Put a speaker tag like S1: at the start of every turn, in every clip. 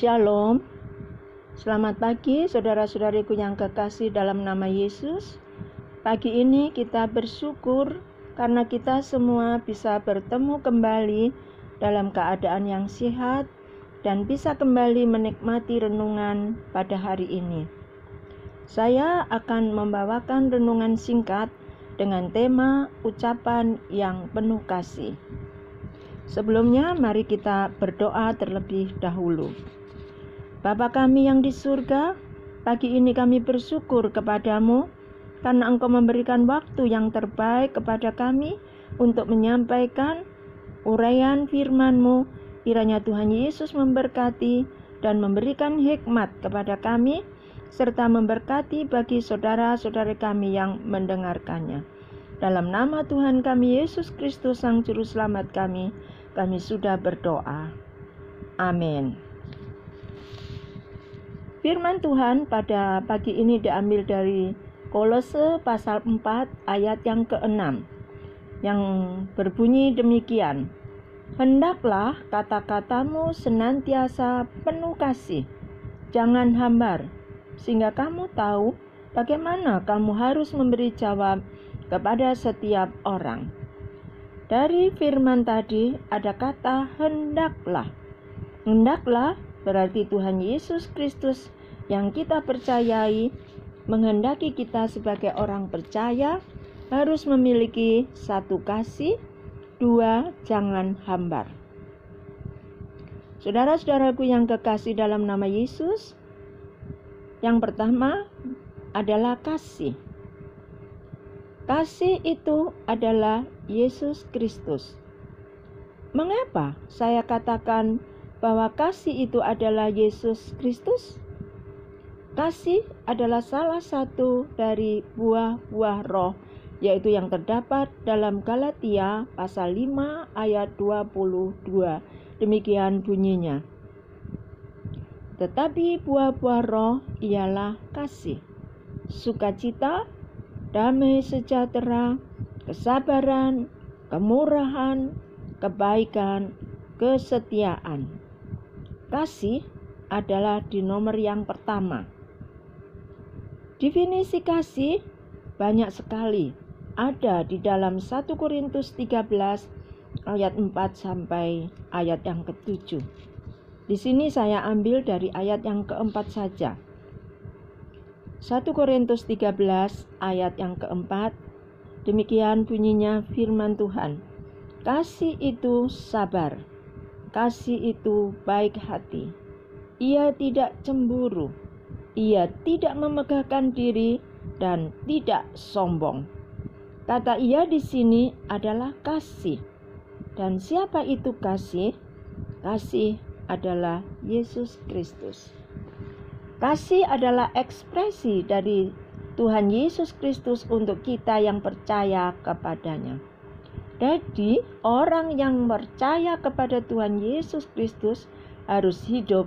S1: Shalom. Selamat pagi saudara-saudariku yang kekasih dalam nama Yesus. Pagi ini kita bersyukur karena kita semua bisa bertemu kembali dalam keadaan yang sehat dan bisa kembali menikmati renungan pada hari ini. Saya akan membawakan renungan singkat dengan tema ucapan yang penuh kasih. Sebelumnya, mari kita berdoa terlebih dahulu. Bapa kami yang di surga, pagi ini kami bersyukur kepadamu karena Engkau memberikan waktu yang terbaik kepada kami untuk menyampaikan uraian firman-Mu. Kiranya Tuhan Yesus memberkati dan memberikan hikmat kepada kami serta memberkati bagi saudara-saudari kami yang mendengarkannya. Dalam nama Tuhan kami Yesus Kristus Sang Juru Selamat kami, kami sudah berdoa. Amin. Firman Tuhan pada pagi ini diambil dari Kolose pasal 4 ayat yang ke-6 yang berbunyi demikian. Hendaklah kata-katamu senantiasa penuh kasih, jangan hambar, sehingga kamu tahu bagaimana kamu harus memberi jawab kepada setiap orang. Dari firman tadi ada kata hendaklah. Hendaklah berarti Tuhan Yesus Kristus yang kita percayai menghendaki kita sebagai orang percaya harus memiliki satu kasih, dua jangan hambar. Saudara-saudaraku yang kekasih dalam nama Yesus, yang pertama adalah kasih. Kasih itu adalah Yesus Kristus. Mengapa saya katakan bahwa kasih itu adalah Yesus Kristus? Kasih adalah salah satu dari buah-buah roh yaitu yang terdapat dalam Galatia pasal 5 ayat 22. Demikian bunyinya. Tetapi buah-buah roh ialah kasih, sukacita, damai sejahtera, kesabaran, kemurahan, kebaikan, kesetiaan. Kasih adalah di nomor yang pertama. Definisi kasih banyak sekali ada di dalam 1 Korintus 13 ayat 4 sampai ayat yang ketujuh. Di sini saya ambil dari ayat yang keempat saja. 1 Korintus 13 ayat yang keempat Demikian bunyinya firman Tuhan Kasih itu sabar Kasih itu baik hati. Ia tidak cemburu. Ia tidak memegahkan diri dan tidak sombong. Kata ia di sini adalah kasih. Dan siapa itu kasih? Kasih adalah Yesus Kristus. Kasih adalah ekspresi dari Tuhan Yesus Kristus untuk kita yang percaya kepadanya. Jadi, orang yang percaya kepada Tuhan Yesus Kristus harus hidup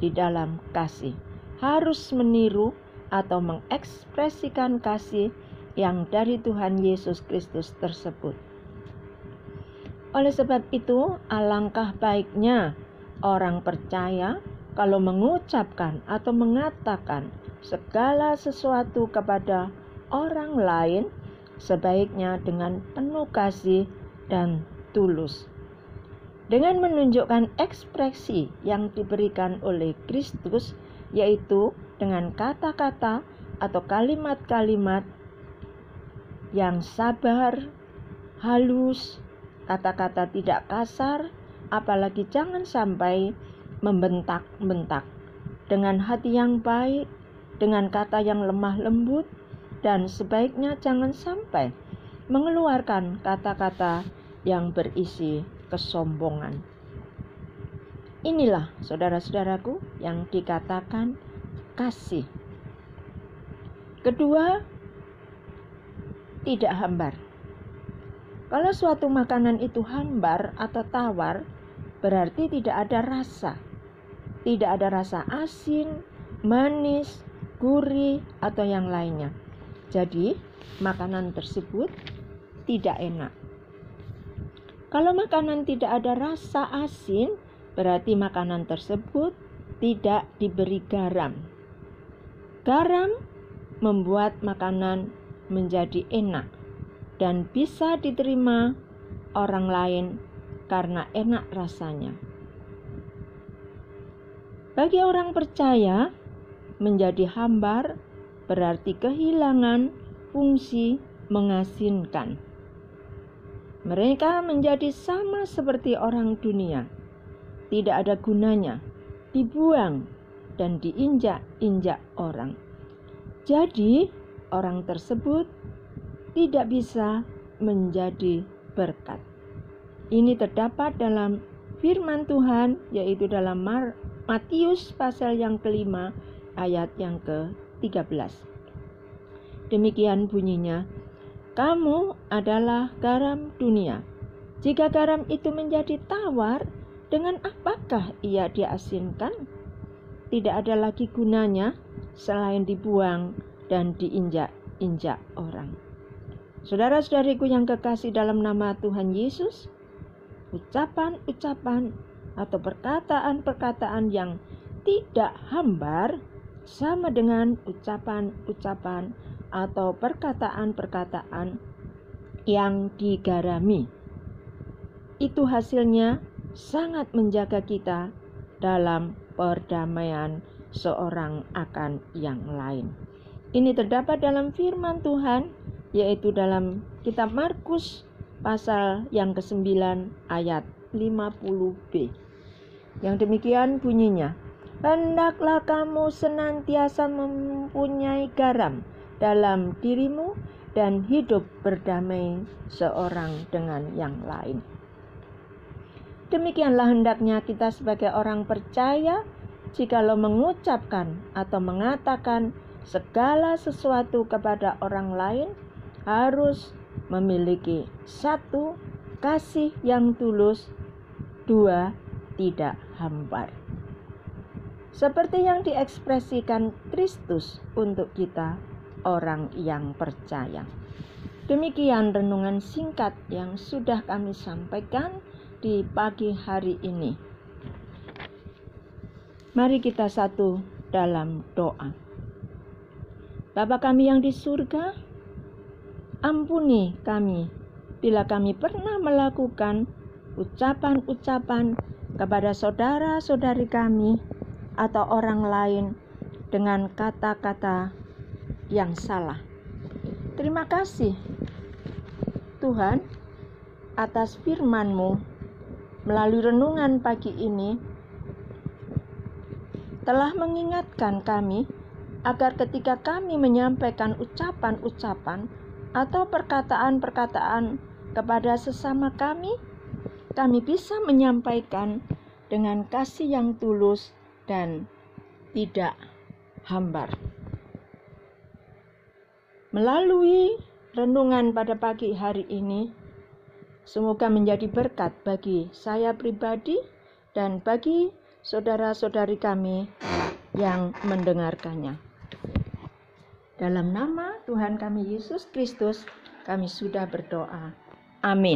S1: di dalam kasih, harus meniru atau mengekspresikan kasih yang dari Tuhan Yesus Kristus tersebut. Oleh sebab itu, alangkah baiknya orang percaya kalau mengucapkan atau mengatakan segala sesuatu kepada orang lain, sebaiknya dengan penuh kasih dan tulus. Dengan menunjukkan ekspresi yang diberikan oleh Kristus, yaitu dengan kata-kata atau kalimat-kalimat yang sabar, halus, kata-kata tidak kasar, apalagi jangan sampai membentak-bentak. Dengan hati yang baik, dengan kata yang lemah lembut, dan sebaiknya jangan sampai mengeluarkan kata-kata yang berisi kesombongan. Inilah saudara-saudaraku yang dikatakan kasih. Kedua, tidak hambar. Kalau suatu makanan itu hambar atau tawar, berarti tidak ada rasa tidak ada rasa asin, manis, gurih, atau yang lainnya. Jadi, makanan tersebut tidak enak. Kalau makanan tidak ada rasa asin, berarti makanan tersebut tidak diberi garam. Garam membuat makanan menjadi enak dan bisa diterima orang lain karena enak rasanya. Bagi orang percaya, menjadi hambar berarti kehilangan fungsi mengasinkan. Mereka menjadi sama seperti orang dunia, tidak ada gunanya, dibuang dan diinjak-injak orang. Jadi, orang tersebut tidak bisa menjadi berkat. Ini terdapat dalam firman Tuhan, yaitu dalam Matius pasal yang kelima, ayat yang ke-13. Demikian bunyinya, kamu adalah garam dunia. Jika garam itu menjadi tawar, dengan apakah ia diasinkan? Tidak ada lagi gunanya selain dibuang dan diinjak-injak orang. Saudara-saudariku yang kekasih dalam nama Tuhan Yesus, ucapan-ucapan atau perkataan-perkataan yang tidak hambar sama dengan ucapan-ucapan atau perkataan-perkataan yang digarami. Itu hasilnya sangat menjaga kita dalam perdamaian seorang akan yang lain. Ini terdapat dalam firman Tuhan, yaitu dalam kitab Markus pasal yang ke-9 ayat 50b. Yang demikian bunyinya, Hendaklah kamu senantiasa mempunyai garam dalam dirimu dan hidup berdamai seorang dengan yang lain. Demikianlah hendaknya kita sebagai orang percaya jikalau mengucapkan atau mengatakan segala sesuatu kepada orang lain harus memiliki satu kasih yang tulus, dua tidak hambar. Seperti yang diekspresikan Kristus untuk kita orang yang percaya. Demikian renungan singkat yang sudah kami sampaikan di pagi hari ini. Mari kita satu dalam doa. Bapa kami yang di surga, ampuni kami bila kami pernah melakukan ucapan-ucapan kepada saudara-saudari kami atau orang lain dengan kata-kata yang salah. Terima kasih Tuhan atas firman-Mu melalui renungan pagi ini telah mengingatkan kami agar ketika kami menyampaikan ucapan-ucapan atau perkataan-perkataan kepada sesama kami, kami bisa menyampaikan dengan kasih yang tulus dan tidak hambar. Melalui renungan pada pagi hari ini, semoga menjadi berkat bagi saya pribadi dan bagi saudara-saudari kami yang mendengarkannya. Dalam nama Tuhan kami Yesus Kristus, kami sudah berdoa. Amin.